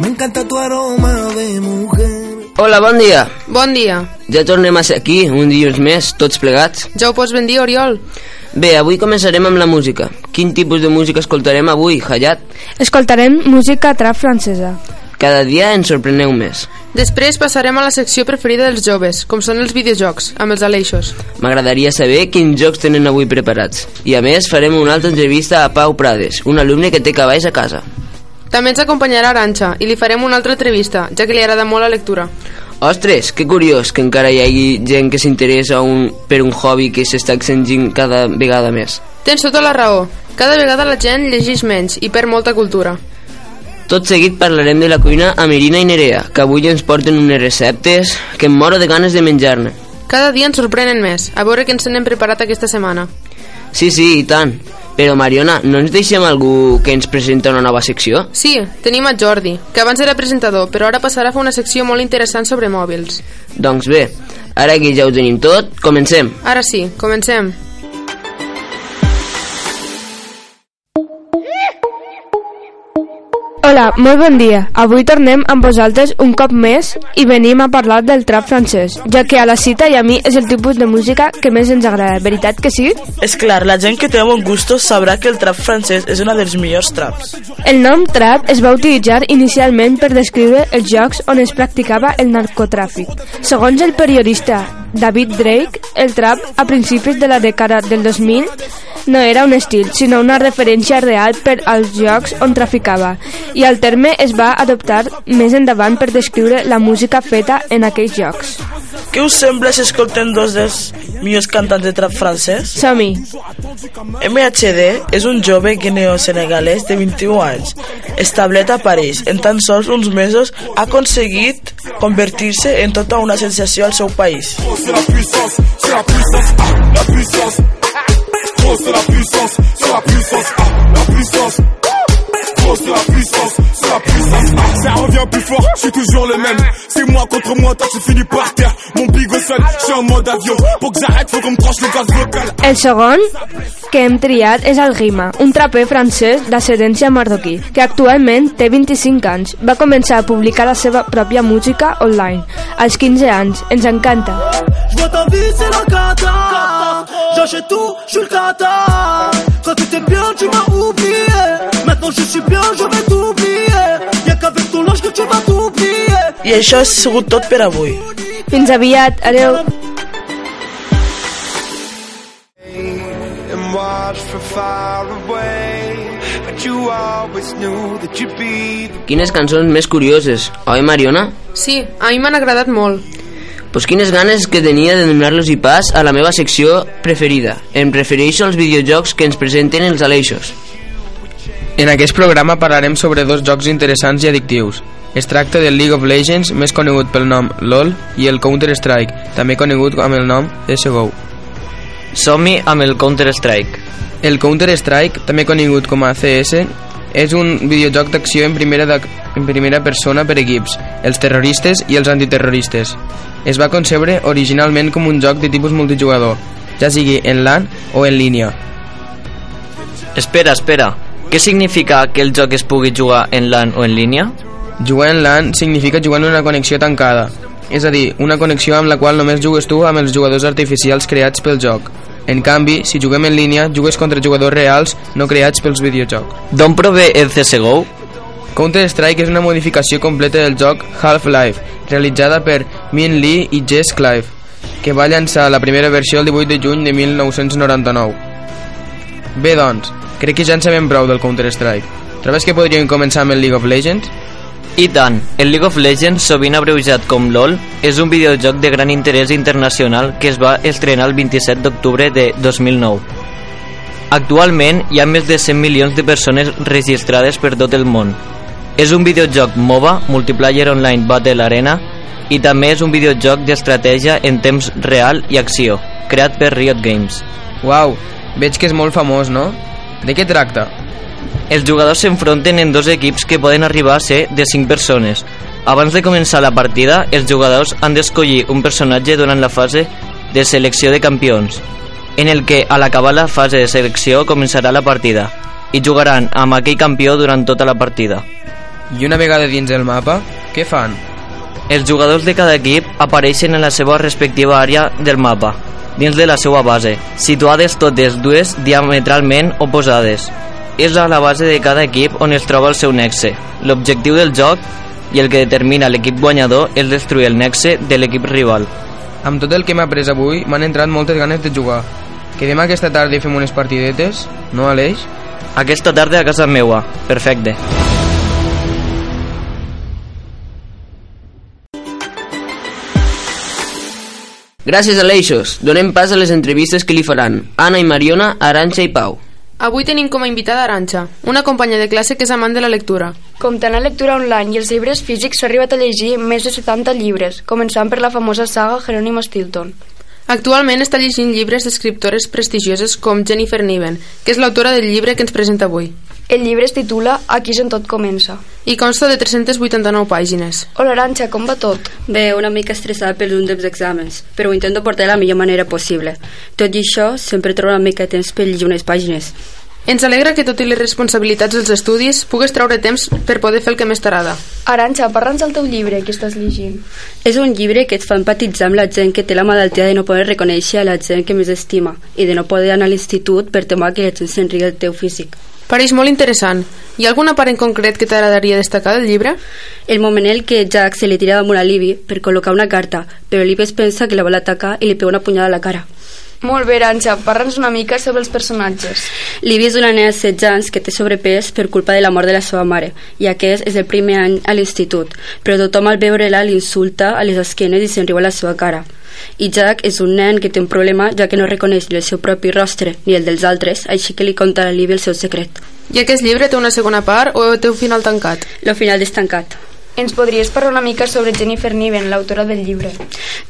Me encanta tu aroma de mujer. Hola, bon dia. Bon dia. Ja tornem a ser aquí, un dilluns més, tots plegats. Ja ho pots ben dir, Oriol? Bé, avui començarem amb la música. Quin tipus de música escoltarem avui, Hayat? Escoltarem música trap francesa. Cada dia ens sorpreneu més. Després passarem a la secció preferida dels joves, com són els videojocs, amb els aleixos. M'agradaria saber quins jocs tenen avui preparats. I a més farem una altra entrevista a Pau Prades, un alumne que té cavalls a casa. També ens acompanyarà Aranxa i li farem una altra entrevista, ja que li agrada molt la lectura. Ostres, que curiós que encara hi hagi gent que s'interessa un, per un hobby que s'està extingint cada vegada més. Tens tota la raó. Cada vegada la gent llegeix menys i perd molta cultura. Tot seguit parlarem de la cuina amb Irina i Nerea, que avui ens porten unes receptes que em moro de ganes de menjar-ne. Cada dia ens sorprenen més. A veure què ens n'hem preparat aquesta setmana. Sí, sí, i tant. Però, Mariona, no ens deixem algú que ens presenta una nova secció? Sí, tenim a Jordi, que abans era presentador, però ara passarà a fer una secció molt interessant sobre mòbils. Doncs bé, ara que ja ho tenim tot, comencem. Ara sí, comencem. Hola, molt bon dia. Avui tornem amb vosaltres un cop més i venim a parlar del trap francès, ja que a la cita i a mi és el tipus de música que més ens agrada, veritat que sí? És clar, la gent que té bon gustos sabrà que el trap francès és una dels millors traps. El nom trap es va utilitzar inicialment per descriure els jocs on es practicava el narcotràfic. Segons el periodista David Drake, el trap a principis de la dècada del 2000 no era un estil, sinó una referència real per als jocs on traficava, i el terme es va adoptar més endavant per descriure la música feta en aquells jocs. Què us sembla si escoltem dos dels millors cantants de trap francès? Som-hi! MHD és un jove guineo-senegalès de 21 anys, establet a París. En tan sols uns mesos ha aconseguit convertir-se en tota una sensació al seu país. Revient plus fort, je suis toujours le même. C'est moi contre moi, toi tu finis par terre. Mon big au sol, je suis en mode avion. Pour que j'arrête, faut qu'on me tranche le gaz vocal. El segon que hem triat és el Rima, un traper francès d'ascendència marroquí, que actualment té 25 anys. Va començar a publicar la seva pròpia música online als 15 anys. Ens encanta. Je vois ta vie, c'est la cata. J'achète tout, je suis le cata. Quand tu étais bien, tu m'as oublié. Maintenant je suis bien, je vais t'oublier. I això ha sigut tot per avui. Fins aviat, adeu. Quines cançons més curioses, oi, Mariona? Sí, a mi m'han agradat molt. Pues quines ganes que tenia de donar-los i pas a la meva secció preferida. Em prefereixo els videojocs que ens presenten els aleixos. En aquest programa parlarem sobre dos jocs interessants i addictius. Es tracta del League of Legends, més conegut pel nom LoL, i el Counter-Strike, també conegut amb el nom CSGO. Som-hi amb el Counter-Strike. El Counter-Strike, també conegut com a CS, és un videojoc d'acció en, primera de, en primera persona per equips, els terroristes i els antiterroristes. Es va concebre originalment com un joc de tipus multijugador, ja sigui en LAN o en línia. Espera, espera. Què significa que el joc es pugui jugar en LAN o en línia? Jugar en LAN significa jugar en una connexió tancada, és a dir, una connexió amb la qual només jugues tu amb els jugadors artificials creats pel joc. En canvi, si juguem en línia, jugues contra jugadors reals no creats pels videojocs. D'on prové el CSGO? Counter-Strike és una modificació completa del joc Half-Life, realitzada per Min Lee i Jess Clive, que va llançar la primera versió el 18 de juny de 1999. Bé, doncs, crec que ja en sabem prou del Counter-Strike. Trobes que podríem començar amb el League of Legends? I tant, el League of Legends, sovint abreujat com LOL, és un videojoc de gran interès internacional que es va estrenar el 27 d'octubre de 2009. Actualment hi ha més de 100 milions de persones registrades per tot el món. És un videojoc MOBA, Multiplayer Online Battle Arena, i també és un videojoc d'estratègia en temps real i acció, creat per Riot Games. Uau, veig que és molt famós, no? De què tracta? Els jugadors s'enfronten en dos equips que poden arribar a ser de 5 persones. Abans de començar la partida, els jugadors han d'escollir un personatge durant la fase de selecció de campions, en el que a l'acabar la fase de selecció començarà la partida i jugaran amb aquell campió durant tota la partida. I una vegada dins el mapa, què fan? Els jugadors de cada equip apareixen en la seva respectiva àrea del mapa, dins de la seva base, situades totes dues diametralment oposades. És a la base de cada equip on es troba el seu nexe. L'objectiu del joc i el que determina l'equip guanyador és destruir el nexe de l'equip rival. Amb tot el que m'ha après avui, m'han entrat moltes ganes de jugar. Quedem aquesta tarda i fem unes partidetes, no, Aleix? Aquesta tarda a casa meua. Perfecte. Gràcies, Aleixos. Donem pas a les entrevistes que li faran Anna i Mariona, Aranxa i Pau. Avui tenim com a invitada Aranxa, una companya de classe que és amant de la lectura. Comptant la lectura online i els llibres físics s'ha arribat a llegir més de 70 llibres, començant per la famosa saga Jerónimo Stilton. Actualment està llegint llibres d'escriptores prestigioses com Jennifer Niven, que és l'autora del llibre que ens presenta avui. El llibre es titula Aquí és on tot comença. I consta de 389 pàgines. Hola, Aranxa, com va tot? Bé, una mica estressada per un dels exàmens, però ho intento portar de la millor manera possible. Tot i això, sempre trobo una mica de temps per llegir unes pàgines. Ens alegra que, tot i les responsabilitats dels estudis, pugues treure temps per poder fer el que més t'agrada. Aranxa, parla'ns del teu llibre que estàs llegint. És un llibre que et fa empatitzar amb la gent que té la malaltia de no poder reconèixer a la gent que més estima i de no poder anar a l'institut per temor que la gent s'enrigui el teu físic. Pareix molt interessant. Hi ha alguna part en concret que t'agradaria destacar del llibre? El moment en què Jack se li tira damunt a Libby per col·locar una carta, però Libby es pensa que la vol atacar i li pega una punyada a la cara. Molt bé, Aranxa, parla'ns una mica sobre els personatges. Libby és una nena de 16 anys que té sobrepès per culpa de la mort de la seva mare, i aquest és el primer any a l'institut, però tothom al veure-la l'insulta a les esquenes i se'n riu a la seva cara. I Jack és un nen que té un problema ja que no reconeix ni el seu propi rostre ni el dels altres, així que li conta a Libby el seu secret. I aquest llibre té una segona part o té un final tancat? El final és tancat. Ens podries parlar una mica sobre Jennifer Niven, l'autora del llibre?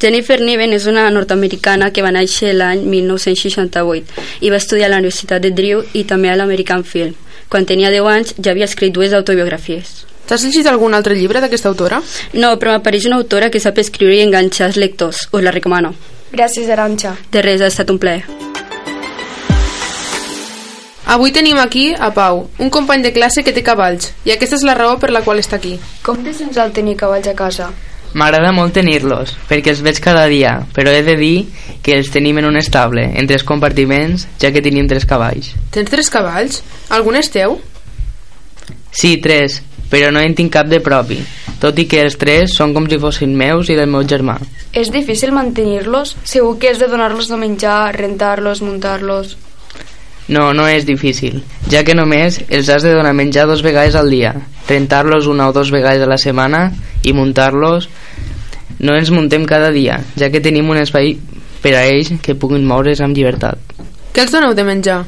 Jennifer Niven és una nord-americana que va néixer l'any 1968 i va estudiar a la Universitat de Drew i també a l'American Film. Quan tenia 10 anys ja havia escrit dues autobiografies. T'has llegit algun altre llibre d'aquesta autora? No, però m'apareix una autora que sap escriure i enganxar els lectors. Us la recomano. Gràcies, Aranxa. De res, ha estat un plaer. Avui tenim aquí a Pau, un company de classe que té cavalls, i aquesta és la raó per la qual està aquí. Com te sents al tenir cavalls a casa? M'agrada molt tenir-los, perquè els veig cada dia, però he de dir que els tenim en un estable, en tres compartiments, ja que tenim tres cavalls. Tens tres cavalls? Algun és teu? Sí, tres, però no en tinc cap de propi, tot i que els tres són com si fossin meus i del meu germà. És difícil mantenir-los? Segur que has de donar-los de menjar, rentar-los, muntar-los... No, no és difícil, ja que només els has de donar menjar dos vegades al dia, rentar-los una o dos vegades a la setmana i muntar-los. No ens muntem cada dia, ja que tenim un espai per a ells que puguin moure's amb llibertat. Què els doneu de menjar?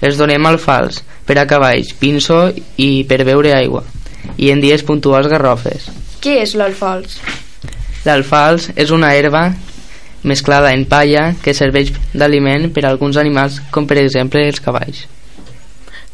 Els donem alfals, per a cavalls, pinso i per beure aigua, i en dies puntuals garrofes. Què és l'alfals? L'alfals és una herba mesclada en palla que serveix d'aliment per a alguns animals com per exemple els cavalls.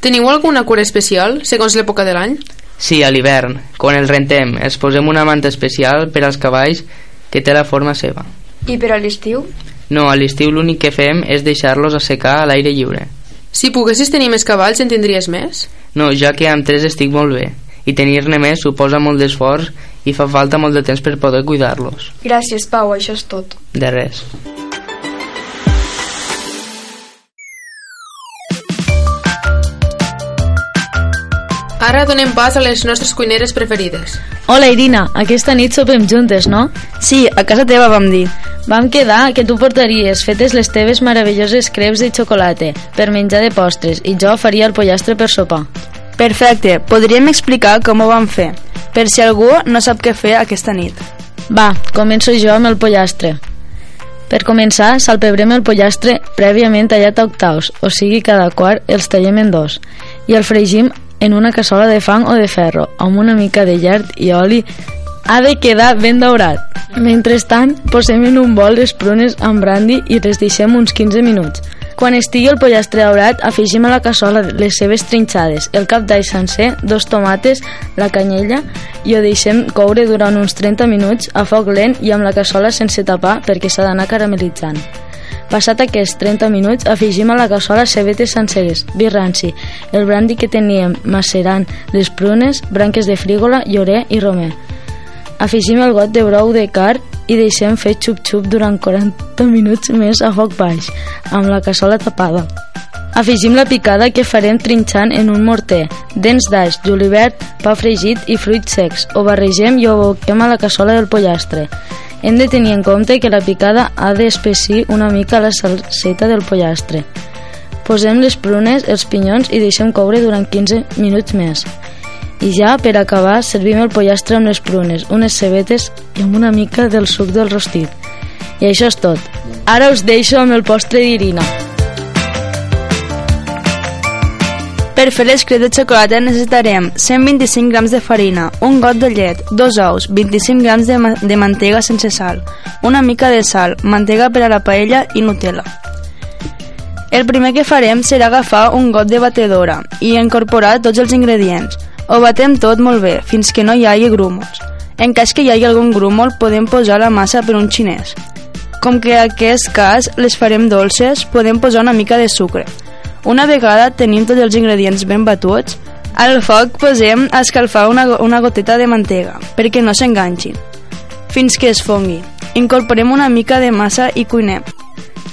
Teniu alguna cura especial segons l'època de l'any? Sí, a l'hivern, quan els rentem, els posem una manta especial per als cavalls que té la forma seva. I per a l'estiu? No, a l'estiu l'únic que fem és deixar-los assecar a l'aire lliure. Si poguessis tenir més cavalls, en tindries més? No, ja que amb tres estic molt bé, i tenir-ne més suposa molt d'esforç i fa falta molt de temps per poder cuidar-los. Gràcies, Pau, això és tot. De res. Ara donem pas a les nostres cuineres preferides. Hola Irina, aquesta nit sopem juntes, no? Sí, a casa teva vam dir. Vam quedar que tu portaries fetes les teves meravelloses creps de xocolata per menjar de postres i jo faria el pollastre per sopar. Perfecte, podríem explicar com ho vam fer, per si algú no sap què fer aquesta nit. Va, començo jo amb el pollastre. Per començar, salpebrem el pollastre prèviament tallat a octaus, o sigui cada quart els tallem en dos, i el fregim en una cassola de fang o de ferro, amb una mica de llard i oli ha de quedar ben daurat. Mentrestant, posem en un bol les prunes amb brandy i les deixem uns 15 minuts. Quan estigui el pollastre daurat, afegim a la cassola les seves trinxades, el cap d'all sencer, dos tomates, la canyella i ho deixem coure durant uns 30 minuts a foc lent i amb la cassola sense tapar perquè s'ha d'anar caramelitzant. Passat aquests 30 minuts, afegim a la cassola cebetes senceres, vi ranci, el brandy que teníem macerant, les prunes, branques de frígola, llorer i romer. Afegim el got de brou de car i deixem fer xup-xup durant 40 minuts més a foc baix, amb la cassola tapada. Afegim la picada que farem trinxant en un morter, dents d'aix, julivert, pa fregit i fruits secs. Ho barregem i ho aboquem a la cassola del pollastre. Hem de tenir en compte que la picada ha d'espessir una mica la salseta del pollastre. Posem les prunes, els pinyons i deixem coure durant 15 minuts més. I ja, per acabar, servim el pollastre amb les prunes, unes cebetes i amb una mica del suc del rostit. I això és tot. Ara us deixo amb el postre d'Irina. Per fer l'escret de xocolata necessitarem 125 grams de farina, un got de llet, dos ous, 25 grams de, ma de mantega sense sal, una mica de sal, mantega per a la paella i Nutella. El primer que farem serà agafar un got de batedora i incorporar tots els ingredients. Ho batem tot molt bé, fins que no hi hagi grúmols. En cas que hi hagi algun grúmol, podem posar la massa per un xinès. Com que en aquest cas les farem dolces, podem posar una mica de sucre. Una vegada tenim tots els ingredients ben batuts, al foc posem a escalfar una, una goteta de mantega, perquè no s'enganxin, fins que es fongui. Incorporem una mica de massa i cuinem.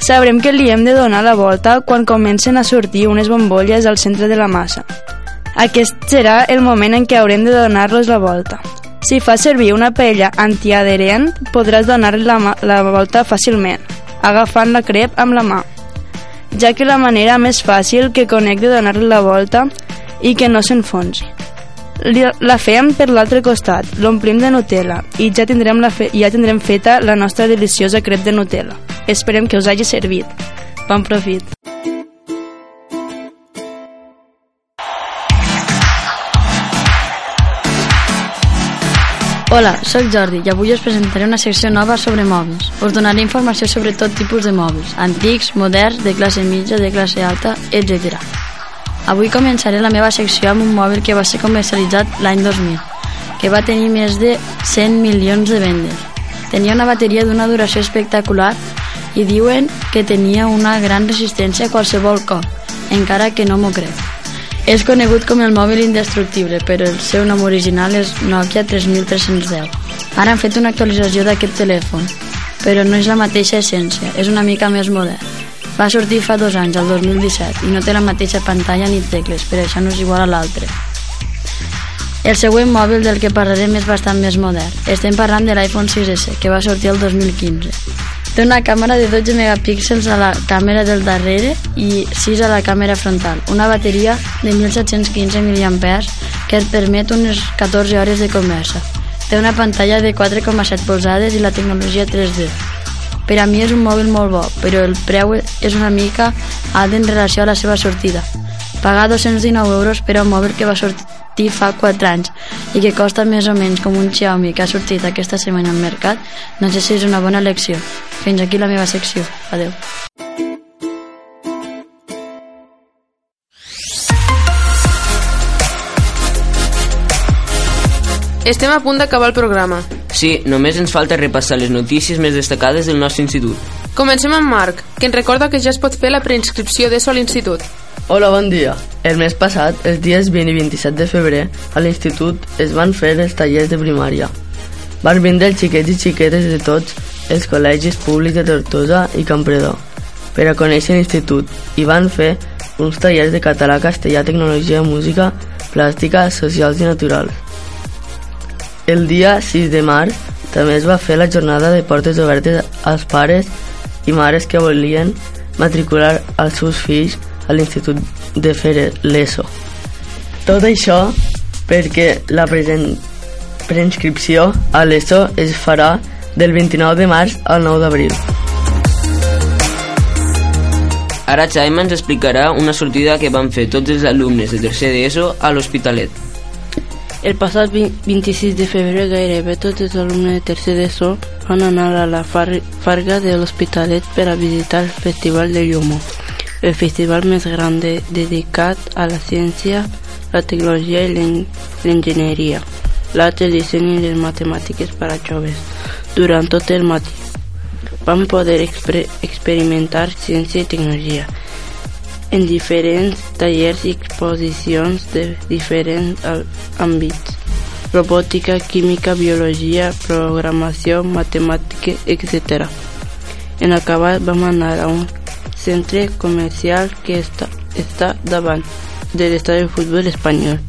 Sabrem que li hem de donar la volta quan comencen a sortir unes bombolles al centre de la massa. Aquest serà el moment en què haurem de donar-los la volta. Si fa servir una paella antiadherent, podràs donar la, la volta fàcilment, agafant la crep amb la mà, ja que la manera més fàcil que conec de donar-li la volta i que no s'enfonsi. La fem per l'altre costat, l'omplim de Nutella i ja tindrem, la fe ja tindrem feta la nostra deliciosa crep de Nutella. Esperem que us hagi servit. Bon profit. Hola, sóc Jordi i avui us presentaré una secció nova sobre mòbils. Us donaré informació sobre tot tipus de mòbils, antics, moderns, de classe mitja, de classe alta, etc. Avui començaré la meva secció amb un mòbil que va ser comercialitzat l'any 2000, que va tenir més de 100 milions de vendes. Tenia una bateria d'una duració espectacular i diuen que tenia una gran resistència a qualsevol cop, encara que no m'ho crec. És conegut com el mòbil indestructible, però el seu nom original és Nokia 3310. Ara han fet una actualització d'aquest telèfon, però no és la mateixa essència, és una mica més modern. Va sortir fa dos anys, el 2017, i no té la mateixa pantalla ni tecles, per això no és igual a l'altre. El següent mòbil del que parlarem és bastant més modern. Estem parlant de l'iPhone 6S, que va sortir el 2015. Té una càmera de 12 megapíxels a la càmera del darrere i 6 a la càmera frontal. Una bateria de 1715 mAh que et permet unes 14 hores de conversa. Té una pantalla de 4,7 polzades i la tecnologia 3D. Per a mi és un mòbil molt bo, però el preu és una mica alt en relació a la seva sortida. Pagar 219 euros per a un mòbil que va sortir fa 4 anys i que costa més o menys com un Xiaomi que ha sortit aquesta setmana al mercat, no sé si és una bona elecció. Fins aquí la meva secció. Adeu. Estem a punt d'acabar el programa. Sí, només ens falta repassar les notícies més destacades del nostre institut. Comencem amb Marc, que ens recorda que ja es pot fer la preinscripció d'ESO a l'institut. Hola, bon dia. El mes passat, els dies 20 i 27 de febrer, a l'institut es van fer els tallers de primària. Van vindre els xiquets i xiquetes de tots els col·legis públics de Tortosa i Campredó per a conèixer l'institut i van fer uns tallers de català, castellà, tecnologia, música, plàstica, socials i naturals. El dia 6 de març també es va fer la jornada de portes obertes als pares i mares que volien matricular els seus fills a l'Institut de fer l'ESO. Tot això perquè la present preinscripció a l'ESO es farà del 29 de març al 9 d'abril. Ara Xaima ens explicarà una sortida que van fer tots els alumnes de tercer d'ESO a l'Hospitalet. El passat 26 de febrer gairebé tots els alumnes de tercer d'ESO van anar a la far Farga de l'Hospitalet per a visitar el Festival de Llumo, el festival més gran de dedicat a la ciència, la tecnologia i l'enginyeria, l'art, el disseny i les matemàtiques per a joves, durant tot el matí van poder exper experimentar ciència i tecnologia en diferents tallers i exposicions de diferents àmbits robòtica, química, biologia, programació, matemàtica, etc. En acabat vam anar a un centre comercial que està, està davant de l'estadi de futbol espanyol.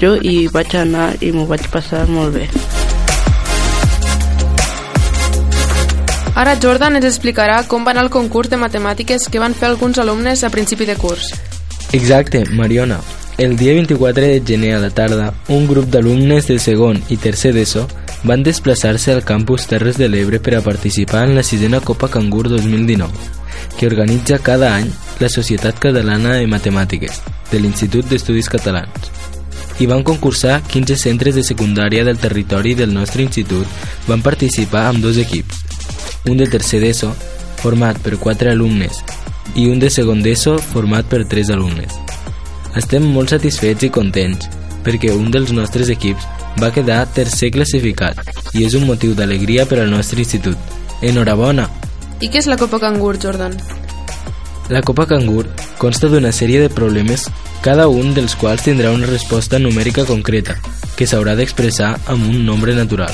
Jo hi vaig anar i m'ho vaig passar molt bé. Ara Jordan ens explicarà com va anar el concurs de matemàtiques que van fer alguns alumnes a principi de curs. Exacte, Mariona. El dia 24 de gener a la tarda, un grup d'alumnes de segon i tercer d'ESO van desplaçar-se al campus Terres de l'Ebre per a participar en la sisena Copa Cangur 2019, que organitza cada any la Societat Catalana de Matemàtiques de l'Institut d'Estudis Catalans. Hi van concursar 15 centres de secundària del territori del nostre institut van participar amb dos equips, un de tercer d'ESO, format per quatre alumnes, i un de segon d'ESO, format per tres alumnes. Estem molt satisfets i contents, perquè un dels nostres equips va quedar tercer classificat i és un motiu d'alegria per al nostre institut. Enhorabona! I què és la Copa Cangur, Jordan? La Copa Cangur consta d'una sèrie de problemes, cada un dels quals tindrà una resposta numèrica concreta, que s'haurà d'expressar amb un nombre natural.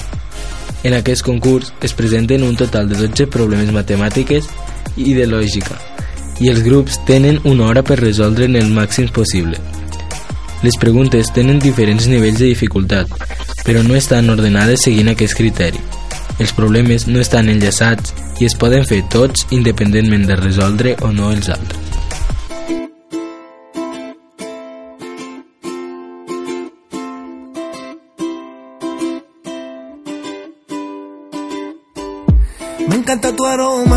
En aquest concurs es presenten un total de 12 problemes matemàtiques i de lògica, i els grups tenen una hora per resoldre'n el màxim possible. Les preguntes tenen diferents nivells de dificultat, però no estan ordenades seguint aquest criteri. Els problemes no estan enllaçats i es poden fer tots independentment de resoldre o no els altres. Me encanta tu aroma.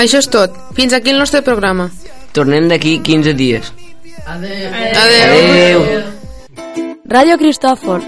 Això és tot. Fins aquí el nostre programa. Tornem d'aquí 15 dies. Adeu. Adeu. Radio Cristòfol,